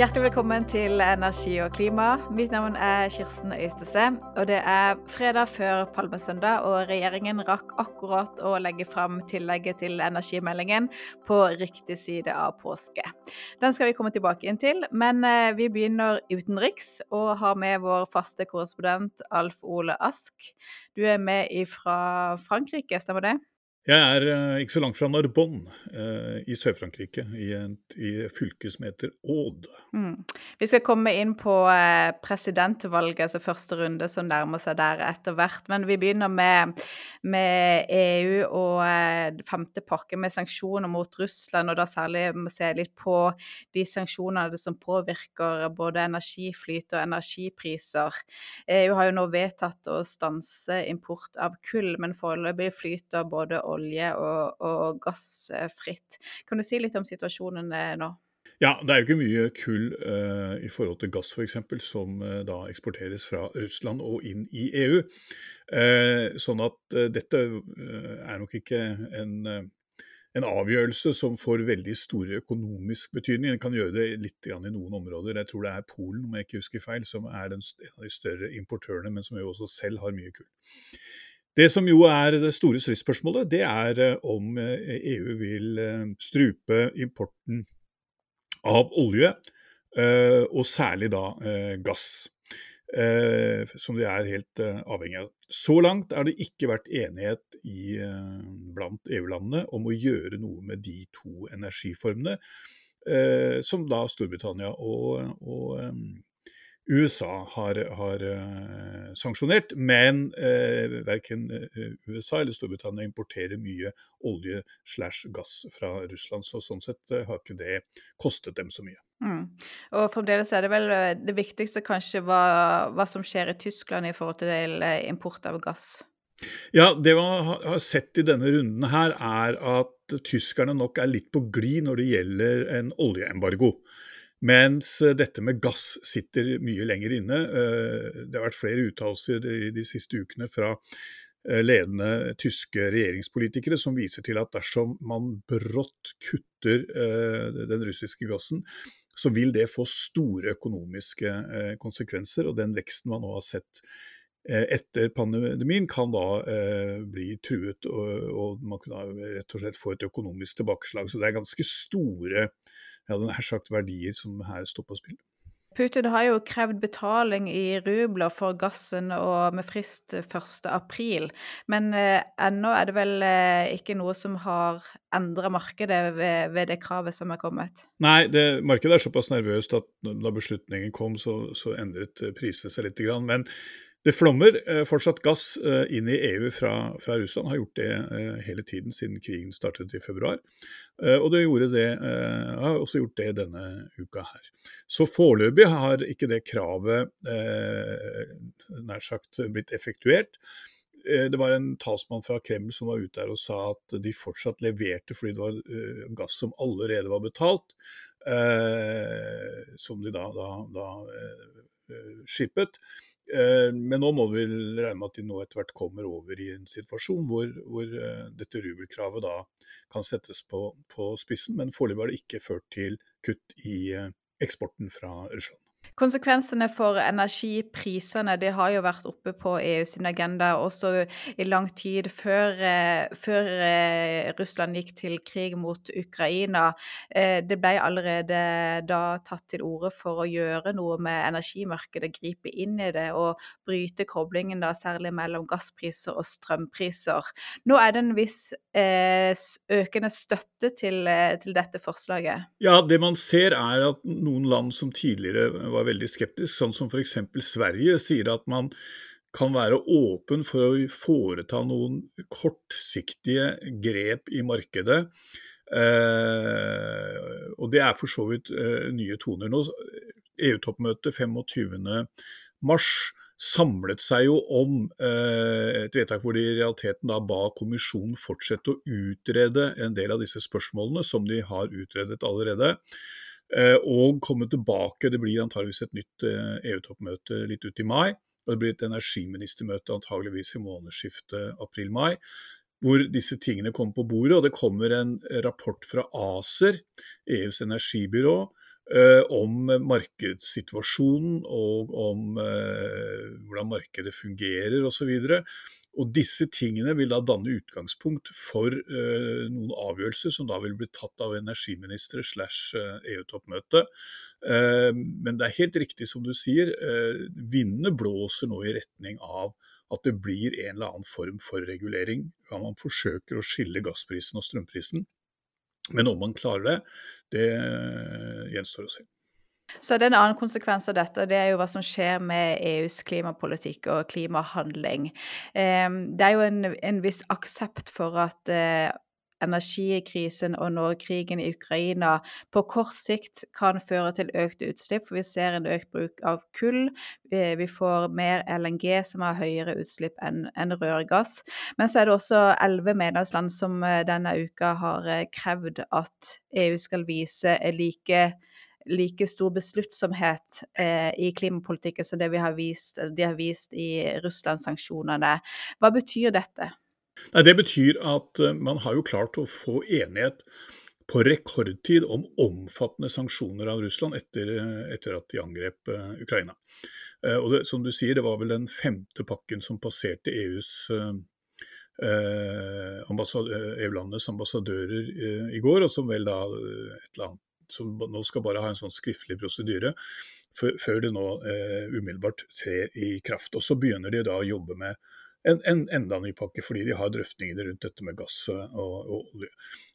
Hjertelig velkommen til Energi og klima. Mitt navn er Kirsten Øystese. Og det er fredag før palmesøndag, og regjeringen rakk akkurat å legge fram tillegget til energimeldingen på riktig side av påske. Den skal vi komme tilbake inn til, men eh, vi begynner utenriks og har med vår faste korrespondent Alf Ole Ask. Du er med fra Frankrike, stemmer det? Jeg er uh, ikke så langt fra Narbonne uh, i Sør-Frankrike, i, i fylket som heter Aude. Mm. Vi skal komme inn på uh, presidentvalget, altså første runde som nærmer seg der etter hvert. Men vi begynner med, med EU og femte pakke med sanksjoner mot Russland, og da særlig må se litt på de sanksjonene som påvirker både energiflyt og energipriser. EU har jo nå vedtatt å stanse import av kull, men foreløpig flyter både olje og, og gass fritt. Kan du si litt om situasjonen eh, nå? Ja, Det er jo ikke mye kull uh, i forhold til gass f.eks. som uh, da eksporteres fra Russland og inn i EU. Uh, sånn at dette er nok ikke en, en, avgjørelse som får veldig store økonomisk betydning. Den kan gjøre det litt i noen områder. Jeg tror det er Polen om jeg ikke husker feil, som er en av de større importørene, men som jo også selv har mye kull. Det som jo er det store stridsspørsmålet, det er eh, om EU eh, e vil eh, strupe importen av olje, og særlig da gass. Som de er helt avhengig av. Så langt er det ikke vært enighet i, blant EU-landene om å gjøre noe med de to energiformene, som da Storbritannia og, og USA har, har uh, sanksjonert, men uh, verken uh, USA eller Storbritannia importerer mye olje slash gass fra Russland, så sånn sett har ikke det kostet dem så mye. Mm. Og fremdeles er det vel det viktigste kanskje hva, hva som skjer i Tyskland i forhold til import av gass? Ja, det man har sett i denne runden her, er at tyskerne nok er litt på glid når det gjelder en oljeembargo. Mens eh, dette med gass sitter mye lenger inne. Eh, det har vært flere uttalelser de siste ukene fra eh, ledende tyske regjeringspolitikere som viser til at dersom man brått kutter den russiske gassen, så vil det få store økonomiske konsekvenser. Og den veksten man nå har sett etter pandemien, kan da bli truet, og, man kan rett og slett få et økonomisk tilbakeslag. Så det er ganske store jeg hadde nær sagt verdier som her står på spill. Putin har jo krevd betaling i rubler for gassen og med frist 1.4, men eh, ennå er det vel eh, ikke noe som har endra markedet ved, ved, det kravet som er kommet? Nei, det, markedet er såpass nervøst at da beslutningen kom, så, så endret prisene seg litt. Men det flommer eh, fortsatt gass eh, inn i EU fra, fra, Russland, har gjort det eh, hele tiden siden krigen startet i februar. Og det, det har også gjort det denne uka her. Så foreløpig har ikke det kravet nær sagt blitt effektuert. Det var en talsmann fra Kreml som var ute der og sa at de fortsatt leverte fordi det var gass som allerede var betalt, som de da, da, da skippet. Eh, men nå må vi regne med at de nå etter hvert kommer over i en situasjon hvor, hvor eh, dette rubelkravet da kan settes på, på spissen. Men foreløpig har det ikke ført til kutt i eh, eksporten fra Russland. Konsekvensene for energiprisene det har jo vært oppe på EU sin agenda også i lang tid før, eh, før eh, Russland gikk til krig mot Ukraina. Eh, det ble allerede da tatt til orde for å gjøre noe med energimarkedet, gripe inn i det og bryte koblingen da særlig mellom gasspriser og strømpriser. Nå er det en viss økende støtte til, til dette forslaget. Ja, det man ser er at noen land som tidligere var veldig skeptisk, sånn som f.eks. Sverige sier at man kan være åpen for å foreta noen kortsiktige grep i markedet. Eh, og det er for så vidt eh, nye toner. nå. EU-toppmøtet 25.3 samlet seg jo om eh, et vedtak hvor de i realiteten da ba kommisjonen fortsette å utrede en del av disse spørsmålene, som de har utredet allerede. Eh, og komme tilbake. Det blir antageligvis et nytt eh, EU-toppmøte litt ut i mai. Og det blir et energiministermøte antageligvis i månedsskiftet april-mai. Hvor disse tingene kommer på bordet. Og det kommer en rapport fra ACER, EUs energibyrå, om markedssituasjonen og om hvordan markedet fungerer osv. Og disse tingene vil da danne utgangspunkt for eh, noen avgjørelser som da vil bli tatt av energiministre slash EU-toppmøte. Eh, men det er helt riktig som du sier, eh, vindene blåser nå i retning av at det blir en eller annen form for regulering. Ja, man forsøker å skille gassprisen og strømprisen. Men om man klarer det, det gjenstår å se. Så det er en annen konsekvens av dette, og det er jo hva som skjer med EUs klimapolitikk og klimahandling. Ehm, det er jo en, en viss aksept for at eh, energikrisen og nå krigen i Ukraina på kort sikt kan føre til økte utslipp, for vi ser en økt bruk av kull. Vi får mer LNG som har høyere utslipp enn en rørgass. Men så er det også elleve medlemsland som eh, denne uka har eh, krevd at EU skal vise like like stor besluttsomhet eh, i klimapolitikken som det vi har vist, de har vist i Russland-sanksjonene. Hva betyr dette? Nei, det betyr at uh, man har jo klart å få enighet på rekordtid om omfattende sanksjoner av Russland etter, uh, etter at de angrep uh, Ukraina. og det, som du sier, det var vel den femte pakken som passerte EUs EU-landenes ambassadører i går, og som vel da et eller annet som nå skal bare ha en sånn skriftlig prosedyre før det nå eh, umiddelbart trer i kraft. Og så begynner de da å jobbe med en, en, enda ny pakke, fordi de har drøftingene rundt dette med gass og, og olje.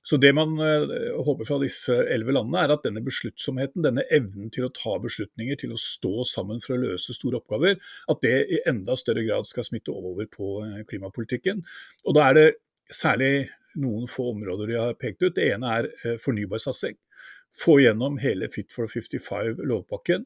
Så det man eh, håper fra disse elleve landene, er at denne besluttsomheten, denne evnen til å ta beslutninger, til å stå sammen for å løse store oppgaver, at det i enda større grad skal smitte over på eh, klimapolitikken. Og da er det særlig noen få områder de har pekt ut. Det ene er eh, fornybarsatsing få gjennom hele Fit for 55-lovpakken,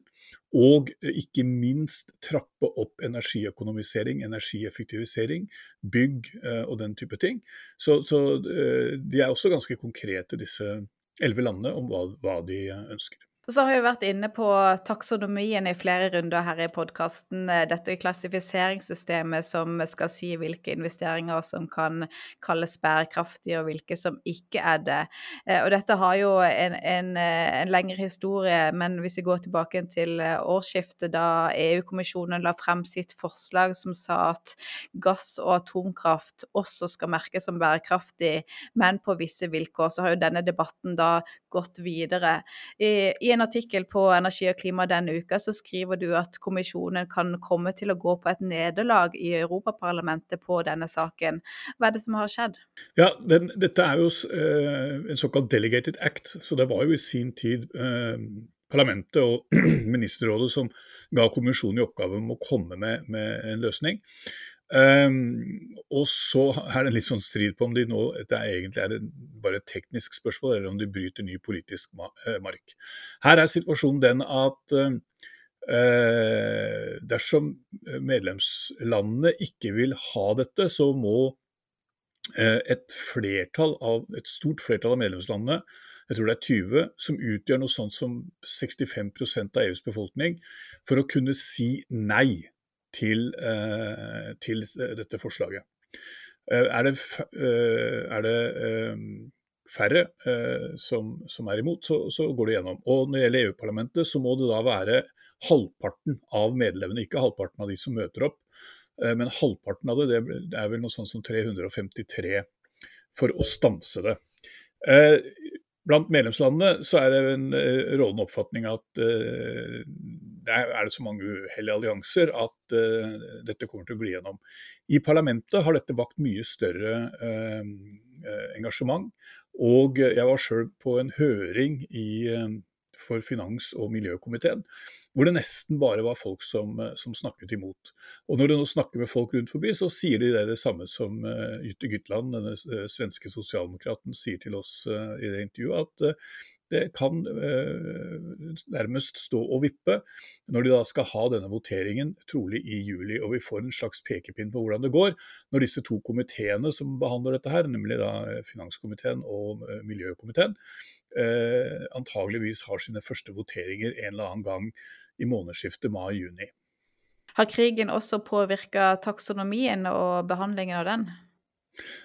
og eh, ikke minst trappe opp energiøkonomisering, energieffektivisering, bygg eh, og den type ting. Så, så eh, de er også ganske konkrete, disse elleve landene, om hva, hva de ønsker. Og så har vi vært inne på taksonomien i flere runder her i podkasten. Eh, dette klassifiseringssystemet som skal si hvilke investeringer som kan kalles bærekraftige, og hvilke som ikke er det. Eh, og dette har jo en, en, eh, en lengre historie, men hvis vi går tilbake til årsskiftet, da EU-kommisjonen la frem sitt forslag som sa at gass og atomkraft også skal merkes som bærekraftig, men på visse vilkår, så har jo denne debatten da gått videre. I, i en artikkel på Energi og klima denne uka så skriver du at kommisjonen kan komme til å gå på et nederlag i Europaparlamentet på denne saken. Hva er det som har skjedd? Ja, den, Dette er jo eh, en såkalt delegated act, så det var jo i sin tid eh, parlamentet og ministerrådet som ga kommisjonen i oppgave om å komme med, med en løsning. Um, og så er det litt sånn strid på om de nå det er egentlig er det bare et teknisk spørsmål, eller om de bryter ny politisk eh, mark. Her er situasjonen den at uh, dersom medlemslandene ikke vil ha dette, så må uh, et flertall av, et stort flertall av medlemslandene jeg tror det er 20, som utgjør noe sånt som 65% av EUs befolkning, for å kunne si nei til, eh, til dette forslaget. Eh, er det, eh, er det færre som, som, er imot, så, så, går det gjennom. Og når det gjelder EU-parlamentet, så må det da være halvparten av medlemmene, ikke halvparten av de som møter opp, men halvparten av det, det er vel noe sånt som 353 for å stanse det. Blant medlemslandene så er det en rådende oppfatning at der er det så mange uhellige allianser at uh, dette kommer til å bli gjennom. I parlamentet har dette vakt mye større uh, engasjement. Og jeg var sjøl på en høring i, for finans- og miljøkomiteen, hvor det nesten bare var folk som, som, snakket imot. Og når du nå snakker med folk rundt forbi, så sier de det, det samme som Jytte Gytland, denne svenske sosialdemokraten, sier til oss i det intervjuet, at det kan eh, nærmest stå og vippe når de da skal ha denne voteringen, trolig i juli. Og vi får en slags pekepinn på hvordan det går når disse to komiteene som behandler dette her, nemlig da eh, finanskomiteen og eh, miljøkomiteen, antageligvis har sine første voteringer en eller annen gang i månedsskiftet mai-juni. Har krigen også påvirka taksonomien og behandlingen av den?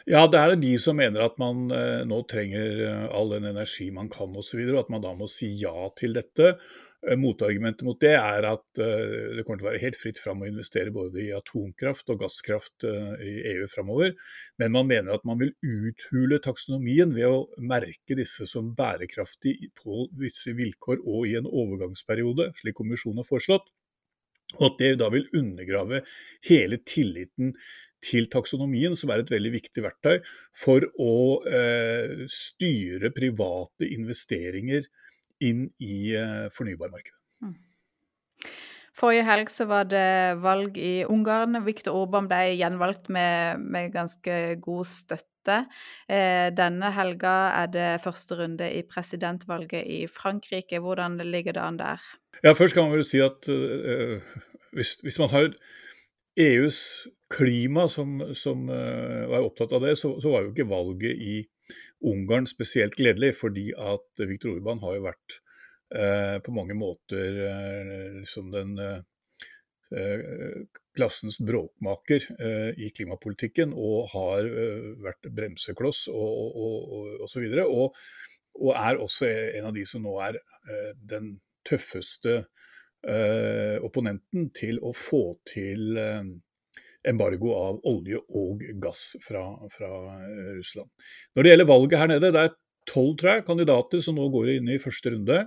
Ja, det er de som mener at man eh, nå trenger eh, all den energi man kan osv., og, at man da må si ja til dette. Eh, motargumentet mot det er at det kommer til å være helt fritt fram å investere både i atomkraft og gasskraft i EU framover, men man mener at man vil uthule taksonomien ved å merke disse som bærekraftig på visse vilkår og i en overgangsperiode, slik kommisjonen har foreslått. Og at det da vil undergrave hele tilliten til taksonomien, som er et veldig viktig verktøy for å eh, styre private investeringer inn i eh, fornybarmarkedet. Mm. Forrige helg så var det valg i Ungarn. Viktor Orban ble gjenvalgt med, med ganske god støtte. Eh, denne helga er det første runde i presidentvalget i Frankrike. Hvordan ligger det an der? Ja, Først kan man vel si at uh, hvis, hvis, man har EUs klima som, som uh, var opptatt av det, så, så, var jo ikke valget i Ungarn spesielt gledelig, fordi at Viktor Orban har jo vært eh, på mange måter eh, liksom den eh, klassens bråkmaker eh, i klimapolitikken og har eh, vært bremsekloss og, og, så videre, og, og, er også en av de som nå er eh, den tøffeste opponenten til å få til embargo av olje og gass fra, fra, eh, Russland. Når det gjelder valget her nede, det er tolv kandidater som nå går inn i første runde.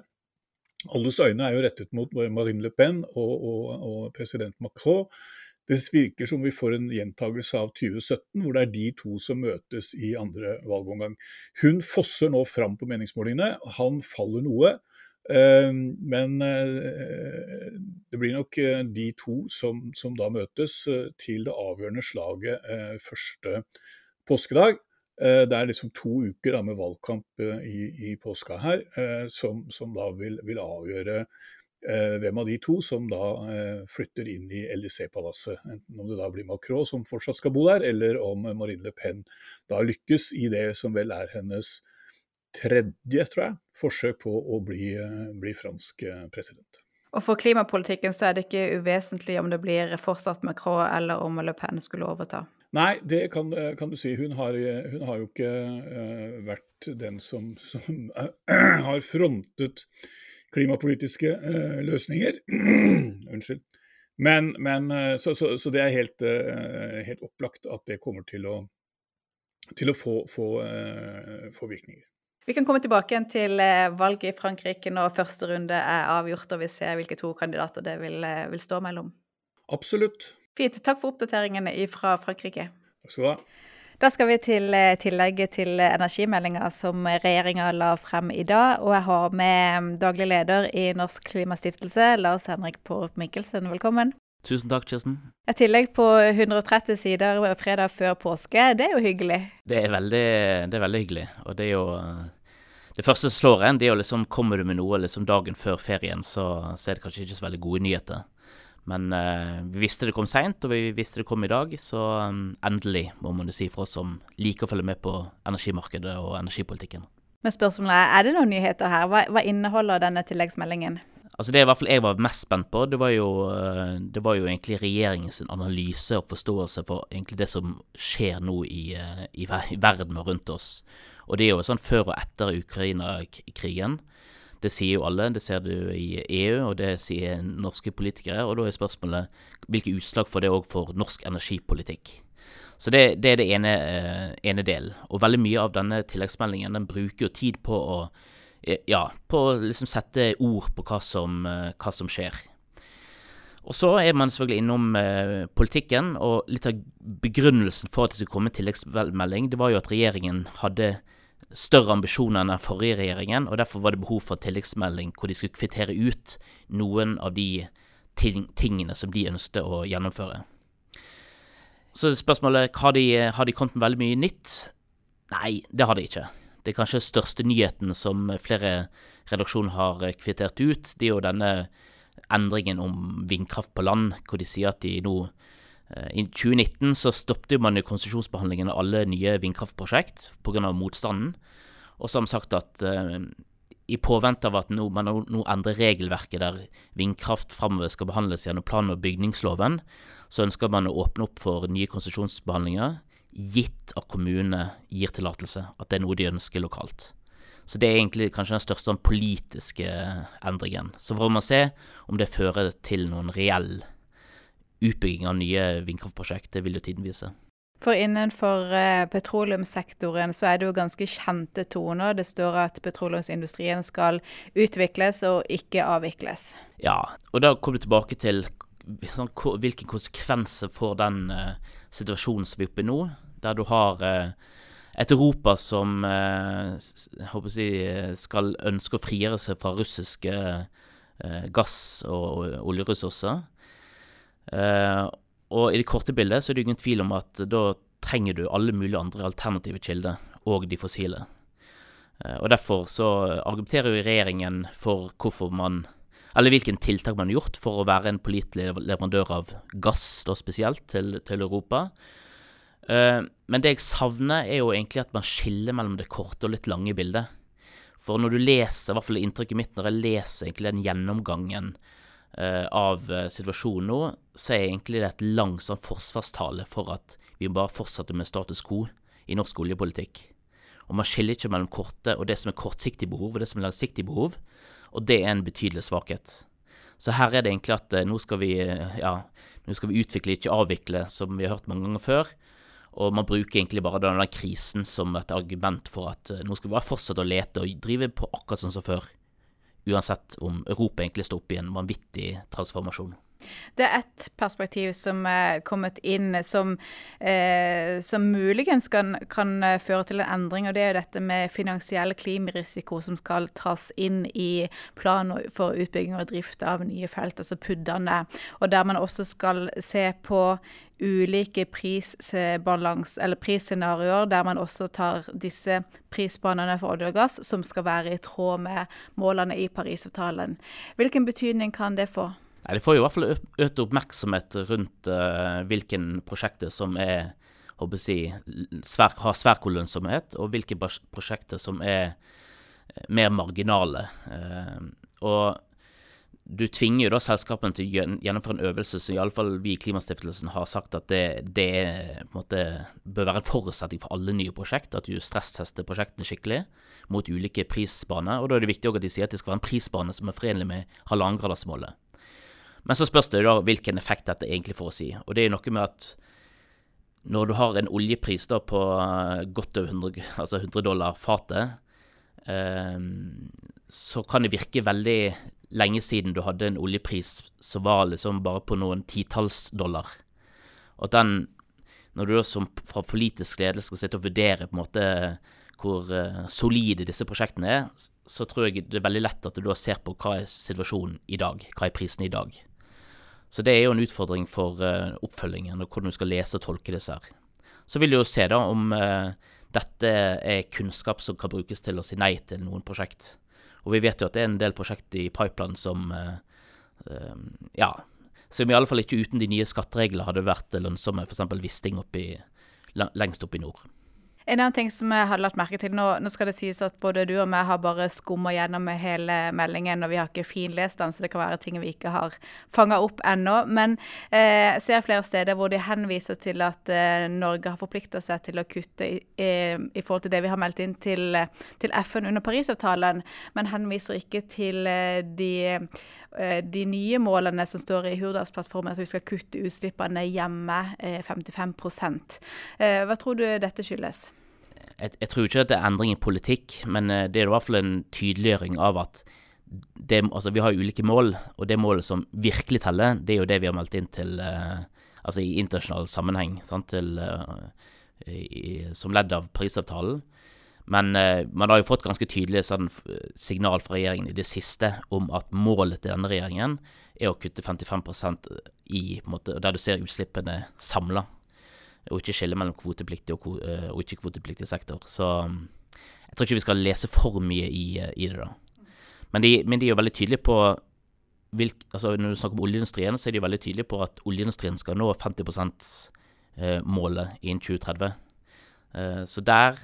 Alles øyne er jo rettet mot Marine Le Pen og, og, og president Macron. Det virker som vi får en gjentagelse av 2017, hvor det er de to som møtes i andre valgomgang. Hun fosser nå fram på meningsmålingene. Han faller noe. Eh, men eh, det blir nok eh, de to som, som da møtes til det avgjørende slaget første påskedag. Det er liksom to uker da, med valgkamp i, i påska her, som, som da vil, vil, avgjøre hvem av de to som da flytter inn i LIC-palasset. Enten om det da blir Macron som fortsatt skal bo der, eller om Marine Le Pen da lykkes i det som vel er hennes tredje, tror jeg, forsøk på å bli, eh, bli fransk eh, president. Og for klimapolitikken så er det ikke uvesentlig om det blir fortsatt Macron eller om Le Pen skulle overta? Nei, det kan, eh, kan du si. Hun har, hun har, jo ikke uh, vært den som, som uh, har frontet klimapolitiske uh, løsninger. Unnskyld. Men, men så, så, så, det er helt, helt, opplagt at det kommer til å, til å få, få, få virkninger. Vi kan komme tilbake igjen til eh, valget i Frankrike når første runde er avgjort og vi ser hvilke to kandidater det vil, eh, vil stå mellom. Absolutt. Fint. Takk for oppdateringene fra Frankrike. Takk skal du ha. Da skal vi til eh, tillegget til energimeldinga som regjeringa la frem i dag. Og jeg har med mm, daglig leder i Norsk Klimastiftelse, Lars Henrik Porup Mikkelsen. Velkommen. Tusen takk, Kirsten. Et tillegg på 130 sider fredag før påske, det er jo hyggelig? Det er veldig, det er veldig hyggelig. Og det er jo det første som slår en, det er jo liksom Kommer du med noe liksom dagen før ferien, så, så er det kanskje ikke så veldig gode nyheter. Men uh, vi visste det kom seint, og vi visste det kom i dag, så um, endelig, må man jo si for oss som liker å følge med på energimarkedet og energipolitikken. Men spørsmålet er, er det noen nyheter her? Hva, hva inneholder denne tilleggsmeldingen? Altså Det i hvert fall jeg var mest spent på, det var jo, eh, det var jo egentlig regjeringens analyse og forståelse for egentlig det som skjer nå eh, i, i verden og rundt oss. Og det er jo sånn før og etter Ukraina-krigen. Det sier jo alle, det ser du i EU, og det sier norske politikere. Og da er spørsmålet hvilke utslag får det òg for norsk energipolitikk. Så det, det er det ene, eh, ene delen. Og veldig mye av denne tilleggsmeldingen den bruker jo tid på å eh, ja, på å liksom sette ord på hva som, eh, hva som skjer. Og så er man selvfølgelig innom eh, politikken, og litt av begrunnelsen for at det skulle komme en tilleggsmelding, det var jo at regjeringen hadde større ambisjoner enn den forrige regjeringen, og derfor var det behov for tilleggsmelding hvor de skulle kvittere ut noen av de ting, tingene som de ønsket å gjennomføre. Så spørsmålet har de, har de kommet med veldig mye nytt? Nei, det har de ikke. Det er kanskje største nyheten som flere redaksjoner har kvittert ut. Det er jo denne endringen om vindkraft på land, hvor de sier at de nå I 2019 så stoppet man jo konsesjonsbehandlingen av alle nye vindkraftprosjekt pga. motstanden. Og man sagt at uh, i påvente av at no, man nå endrer regelverket der vindkraft framover skal behandles gjennom plan- og bygningsloven, så ønsker man å åpne opp for nye konsesjonsbehandlinger gitt at kommunene gir tillatelse, at det er noe de ønsker lokalt. Så det er egentlig kanskje den største sånn, politiske endringen. Så får man se om det fører til noen reell utbygging av nye vindkraftprosjekt. Det vil jo tiden vise. For innenfor eh, petroleumssektoren så er det jo ganske kjente toner. Det står at petroleumsindustrien skal utvikles og ikke avvikles. Ja, og da kommer du tilbake til sånn, hvilke konsekvenser får den uh, situasjonen som vi er oppe i nå, der du har uh, et Europa som eh, si, skal ønske å frigjøre seg fra russiske gass- og oljeressurser. Eh, og i det korte bildet så er det ingen tvil om at da trenger du alle mulige andre alternative kilder, og de fossile. Og Derfor så argumenterer jo regjeringen for hvorfor man eller hvilken tiltak man har gjort for å være en pålitelig leverandør av gass, da spesielt, til, til Europa. Uh, men det jeg savner, er jo egentlig at man skiller mellom det korte og litt lange bildet. For når du leser, i hvert fall inntrykket mitt når jeg leser egentlig den gjennomgangen av uh, situasjonen nå, så er egentlig det et langt sånn forsvarstale for at vi bare fortsetter med status quo i norsk oljepolitikk. Og man skiller ikke mellom korte og det som er kortsiktig behov, og det som er langsiktig behov. Og det er en betydelig svakhet. Så her er det egentlig at nå skal vi, ja, nå skal vi utvikle, ikke avvikle, som vi har hørt mange ganger før. Og man bruker egentlig bare denne krisen som et argument for at eh, nå skal vi bare fortsette å lete og drive på akkurat sånn som før. Uansett om Europa egentlig står oppe i en vanvittig transformasjon. Det er ett perspektiv som er kommet inn som, eh, som muligens kan, kan, føre til en endring, og det er dette med finansiell klimarisiko som skal tas inn i planen for utbygging og drift av nye felt, altså PUD-ene. Og der man også skal se på ulike prisscenarioer, der man også tar disse prisbanene for olje og gass, som skal være i tråd med målene i Parisavtalen. Hvilken betydning kan det få? Nei, Det får jo i hvert fall økt oppmerksomhet rundt uh, hvilken prosjekter som er håper jeg, svær, har svær lønnsomhet, og hvilke prosjekter som er mer marginale. Uh, og du tvinger jo da selskapene til å gjennomføre en øvelse som iallfall vi i Klimastiftelsen har sagt at det, det måte, bør være en forutsetning for alle nye prosjekt, at du stresstester prosjektene skikkelig mot ulike prisbaner. Og da er det viktig at de sier at det skal være en prisbane som er forenlig med halvannengradersmålet. Men så spørs det da hvilken effekt dette egentlig får å si. Og det er noe med at når du har en oljepris da på godt over 100, altså 100 dollar fatet, eh, så kan det virke veldig lenge siden du hadde en oljepris som var liksom bare på noen titalls dollar. Og at den, når du da som fra politisk ledelse skal sitte og vurdere på en måte hvor uh, solide disse prosjektene er, så tror jeg det er veldig lett at du da ser på hva er situasjonen i dag, hva er prisen i dag. Så det er jo en utfordring for uh, oppfølgingen og hvordan du skal lese og tolke disse her. Så vil du jo se da om uh, dette er kunnskap som kan brukes til å si nei til noen prosjekt. Og vi vet jo at det er en del prosjekt i pipeline som uh, ja, som i alle fall ikke uten de nye skattereglene hadde vært lønnsomme, f.eks. Wisting lengst oppe i nord. En annen ting som jeg har lagt merke til, nå, nå, skal det sies at både du og meg har bare skumma gjennom hele meldingen, og vi har ikke finlest den, så det kan være ting vi ikke har fanga opp ennå. Men eh, jeg ser flere steder hvor de henviser til at eh, Norge har forplikta seg til å kutte i, i, i, forhold til det vi har meldt inn til, til FN under Parisavtalen, men henviser ikke til eh, de eh, de nye målene som står i Hurdalsplattformen, at vi skal kutte utslippene hjemme 55 eh, Hva tror du dette skyldes? Jeg, jeg, tror ikke at det er endring i politikk, men eh, det er i hvert fall en tydeliggjøring av at det, altså vi har ulike mål, og det målet som virkelig teller, det er jo det vi har meldt inn til uh, Altså i internasjonal sammenheng, sant, til, uh, i, som ledd av Parisavtalen. Men uh, man har jo fått ganske tydelige sånn, signal fra regjeringen i det siste om at målet til denne regjeringen er å kutte 55% i måte, der du ser utslippene samla og ikke skille mellom kvotepliktig og, eh, og ikke-kvotepliktig sektor. Så mm, jeg tror ikke vi skal lese for mye i, eh, i det, da. Men de, men de, er jo veldig tydelige på hvilk, altså Når du snakker om oljeindustrien, så er de veldig tydelige på at oljeindustrien skal nå 50 %-målet eh, innen 2030. Så der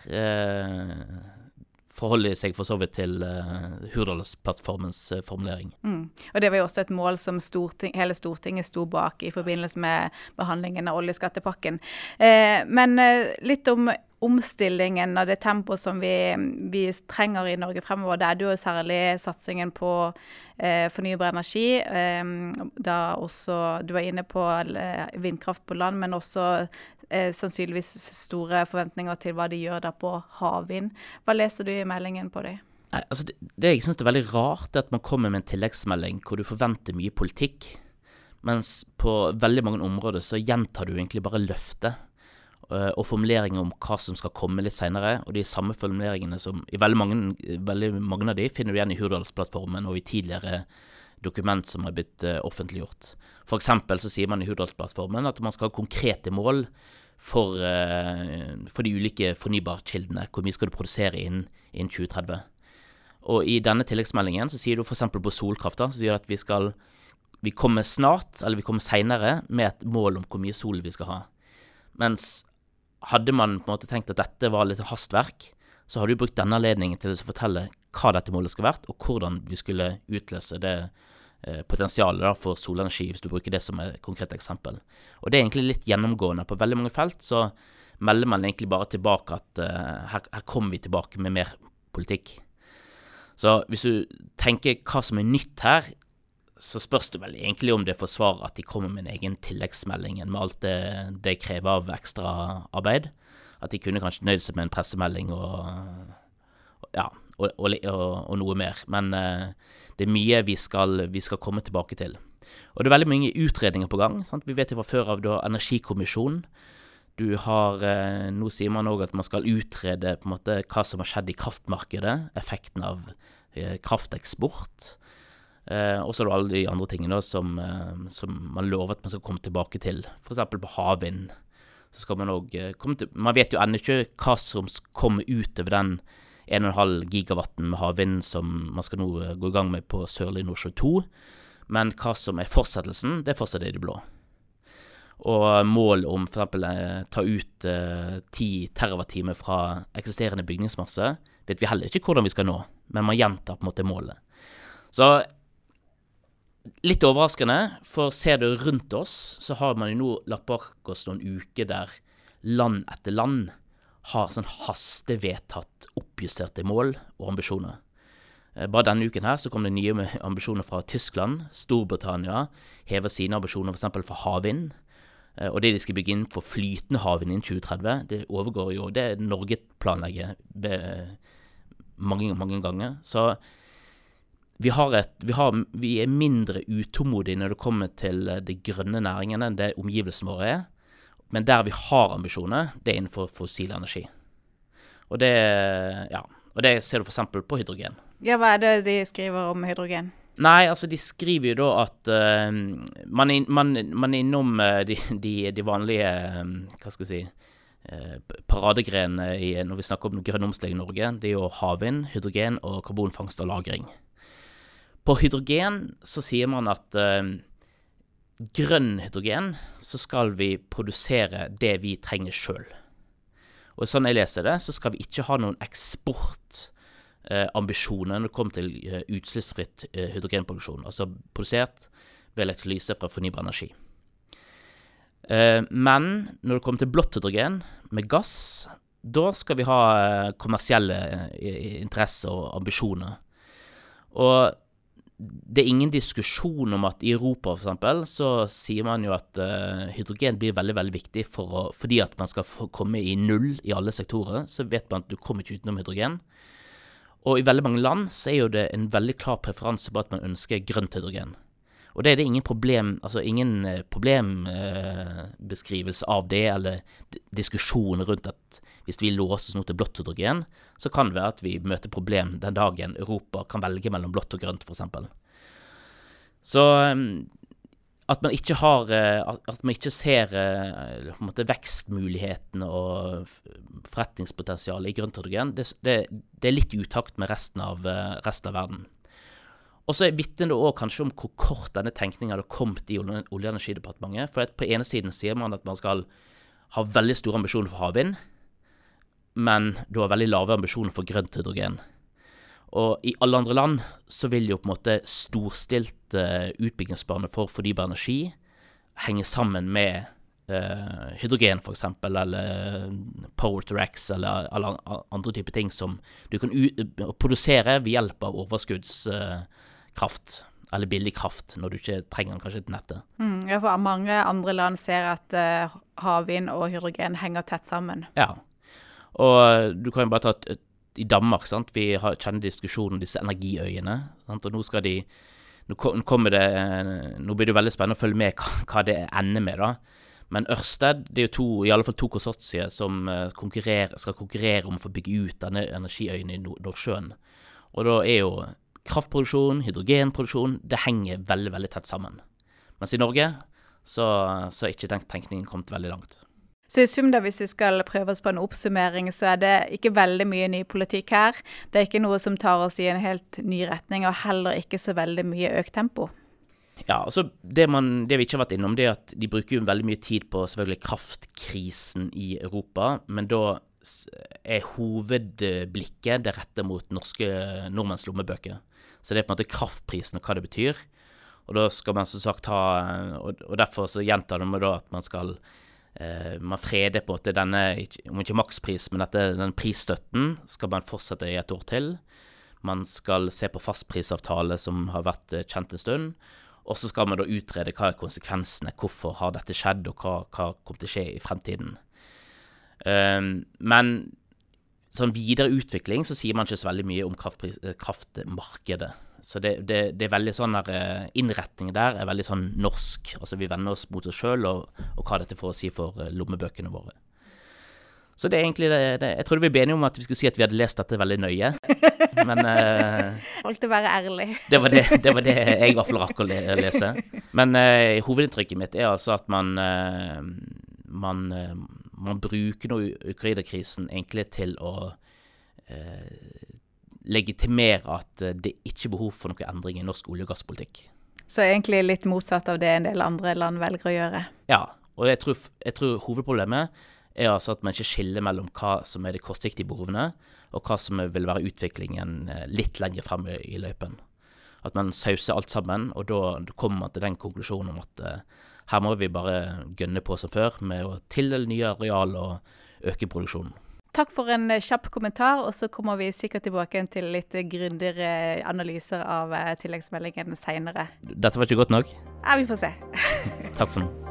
forholder seg for så vidt til uh, Hurdalsplattformens uh, formulering. Mm. Og Det var jo også et mål som storting, hele Stortinget sto bak i forbindelse med behandlingen av oljeskattepakken. Eh, men eh, litt om omstillingen og det tempoet som vi, vi, trenger i Norge fremover. Det er jo særlig satsingen på eh, fornybar energi. Eh, da også Du var inne på vindkraft på land, men også eh, sannsynligvis store forventninger til hva de gjør der på havvind. Hva leser du i meldingen på? Nei, altså det, det jeg syns er veldig rart, er at man kommer med en tilleggsmelding hvor du forventer mye politikk, mens på veldig mange områder så gjentar du egentlig bare løftet uh, og formuleringer om hva som skal komme litt seinere. Og de samme formuleringene som i veldig mange, veldig mange, av de finner du igjen i Hurdalsplattformen og i tidligere dokument som har blitt uh, offentliggjort. Eksempel så sier man i Hurdalsplattformen at man skal ha konkrete mål for, uh, for de ulike fornybarkildene. Hvor mye skal du produsere innen, innen 2030? Og i denne tilleggsmeldingen så sier du f.eks. på solkraft, da, så sier at vi skal vi kommer snart, eller vi kommer seinere, med et mål om hvor mye sol vi skal ha. Mens hadde man på en måte tenkt at dette var litt hastverk, så hadde du brukt denne anledningen til å fortelle hva dette målet skulle vært, og hvordan vi skulle utløse det eh, potensialet da, for solenergi, hvis du bruker det som et konkret eksempel. Og det er egentlig litt gjennomgående. På veldig mange felt så melder man egentlig bare tilbake at uh, her, her kommer vi tilbake med mer politikk. Så hvis du tenker hva som er nytt her, så spørs det vel egentlig om det forsvarer at de kommer med en egen tilleggsmelding med alt det det krever av ekstraarbeid. At de kunne kanskje nøyd seg med en pressemelding og ja, og, og, og, noe mer. Men uh, det er mye vi skal, vi skal, komme tilbake til. Og det er veldig mange utredninger på gang. Sant? Vi vet jo fra før av da Energikommisjonen. Du har eh, Nå sier man òg at man skal utrede på en måte hva som har skjedd i kraftmarkedet. Effekten av eh, krafteksport. Eh, og så er det alle de andre tingene som, eh, som, man lover at man skal komme tilbake til. F.eks. på havvind. Så skal man òg eh, komme til Man vet jo ennå ikke hva som kommer utover den 1,5 gigawatten med havvind som man skal nå eh, gå i gang med på Sørlige Nordsjø 2. Men hva som er fortsettelsen, det er fortsatt i det blå. Og mål om f.eks. Eh, ta ut eh, 10 TWh fra eksisterende bygningsmasse, vet vi heller ikke hvordan vi skal nå, men man gjentar på en måte målet. Så litt overraskende, for ser du rundt oss, så har man jo nå lagt bak oss noen uker der land etter land har sånn hastevedtatt oppjusterte mål og ambisjoner. Eh, bare denne uken her så kom det nye ambisjoner fra Tyskland. Storbritannia hever sine ambisjoner f.eks. for havvind. Eh, og det de skal bygge inn for flytende havvind innen 2030, det overgår jo det Norge planlegger mange, mange ganger. Så vi, et, vi, har, vi, er mindre utålmodige når det kommer til eh, de grønne næringene enn det omgivelsene våre er. Men der vi har ambisjoner, det er innenfor fossil energi. Og det, ja, og det ser du f.eks. på hydrogen. Ja, hva er det de skriver om hydrogen? Nei, altså de skriver jo da at uh, man, er, man, man, er, innom uh, de, de, de, vanlige um, Hva skal jeg si uh, Paradegrenene når vi snakker om grønn omstilling i Norge. Det er jo havvind, hydrogen og karbonfangst og -lagring. På hydrogen så sier man at grønn hydrogen så skal vi produsere det vi trenger sjøl. Og sånn jeg leser det, så skal vi ikke ha noen eksport eh, når det kommer til eh, utslippsfritt eh, hydrogenproduksjon, altså produsert ved elektrolyse fra fornybar energi. Eh, men når det kommer til blått hydrogen med gass, da skal vi ha eh, kommersielle eh, interesser og ambisjoner. Og det er ingen diskusjon om at i Europa eksempel, så sier man jo at uh, hydrogen blir veldig veldig viktig for å, fordi at man skal komme i null i alle sektorer. Så vet man at du kommer ikke utenom hydrogen. Og i veldig mange land så er jo det en veldig klar preferanse på at man ønsker grønt hydrogen. Og det er det ingen problem, altså ingen eh, problembeskrivelse eh, av det, eller diskusjon rundt at hvis vi låses nå til blått hydrogen, så kan det være at vi møter problem den dagen Europa kan velge mellom blått og grønt, f.eks. Så at man ikke har eh, At man ikke ser eh, måte, vekstmulighetene og forretningspotensialet i grønt hydrogen, det, det, det, er litt i utakt med resten av, eh, resten av verden. Og så vitner det òg kanskje om hvor kort denne tenkningen hadde kommet i Olje- og energidepartementet. For på ene siden sier man at man skal ha veldig store ambisjoner for havvind, men du har veldig lave ambisjoner for grønt hydrogen. Og i alle andre land så vil jo på en måte storstilte utbyggingsbane for fornybar energi henge sammen med uh, hydrogen, f.eks., eller power to rex, eller, eller, andre typer ting som du kan produsere ved hjelp av overskuddskraft. Uh, eller billig kraft når du ikke trenger den kanskje til nettet. Mm, ja, for mange andre land ser at uh, havvind og hydrogen henger tett sammen. Ja, og du kan jo bare ta et, et i Danmark, sant? vi har, kjenner diskusjonen om disse energiøyene. Sant? Og nå skal de nå, kommer det, nå blir det veldig spennende å følge med hva, hva det ender med. da. Men Ørsted det er jo to, i alle fall to konsortier som eh, skal konkurrere om å få bygge ut denne energiøyene i Nordsjøen. Og da er jo kraftproduksjon, hydrogenproduksjon, det henger veldig veldig tett sammen. Mens i Norge så, er ikke den tenkningen kommet veldig langt. Så i sum, da, hvis vi skal prøve oss på en oppsummering, så er det ikke veldig mye ny politikk her. Det er ikke noe som tar oss i en helt ny retning, og heller ikke så veldig mye økt tempo. Ja, altså det, man, det vi ikke har vært innom, det er at de bruker jo veldig mye tid på selvfølgelig kraftkrisen i Europa. Men da er hovedblikket det rette mot norske nordmenns lommebøker. Så det er på en måte kraftprisen og hva det betyr. Og da skal man som sagt ha Og, og derfor så gjentar de da at man skal Man freder på at denne, om ikke makspris, men dette, den prisstøtten skal man fortsette i et år til. Man skal se på fastprisavtale som har vært eh, kjent en stund. Og så skal man da utrede hva er konsekvensene, hvorfor har dette skjedd, og hva, hva kommer til å skje i fremtiden. Um, men sånn videre utvikling så sier man ikke så veldig mye om eh, kraftmarkedet. Så det, det, det, er veldig sånn der eh, Innretningen der er veldig sånn norsk. Altså vi vender oss mot oss sjøl og, og, hva dette får å si for eh, lommebøkene våre. Så det er egentlig det, det Jeg trodde vi ble enige om at vi skulle si at vi hadde lest dette veldig nøye. Men uh, Valgte å være ærlig. Det var det, det var det, jeg i hvert fall rakk å lese. Men uh, hovedinntrykket mitt er altså at man uh, man, man, bruker nå Ukraina-krisen egentlig til å legitimere at det ikke er behov for noen endring i norsk olje- og gasspolitikk. Så egentlig litt motsatt av det en del andre land velger å gjøre? Ja, og jeg tror, jeg tror hovedproblemet er altså at man ikke skiller mellom hva som er de kortsiktige behovene, og hva som vil være utviklingen eh, litt lenger frem i løypen. At man sauser alt sammen, og da kommer man til den konklusjonen om at uh, her må vi bare gønne på som før med å tildele nye areal og øke produksjonen. Takk for en eh, kjapp kommentar, og så kommer vi sikkert tilbake til litt grundigere analyser av tilleggsmeldingen seinere. Dette var ikke godt nok? Ja, vi får se. Takk for nå.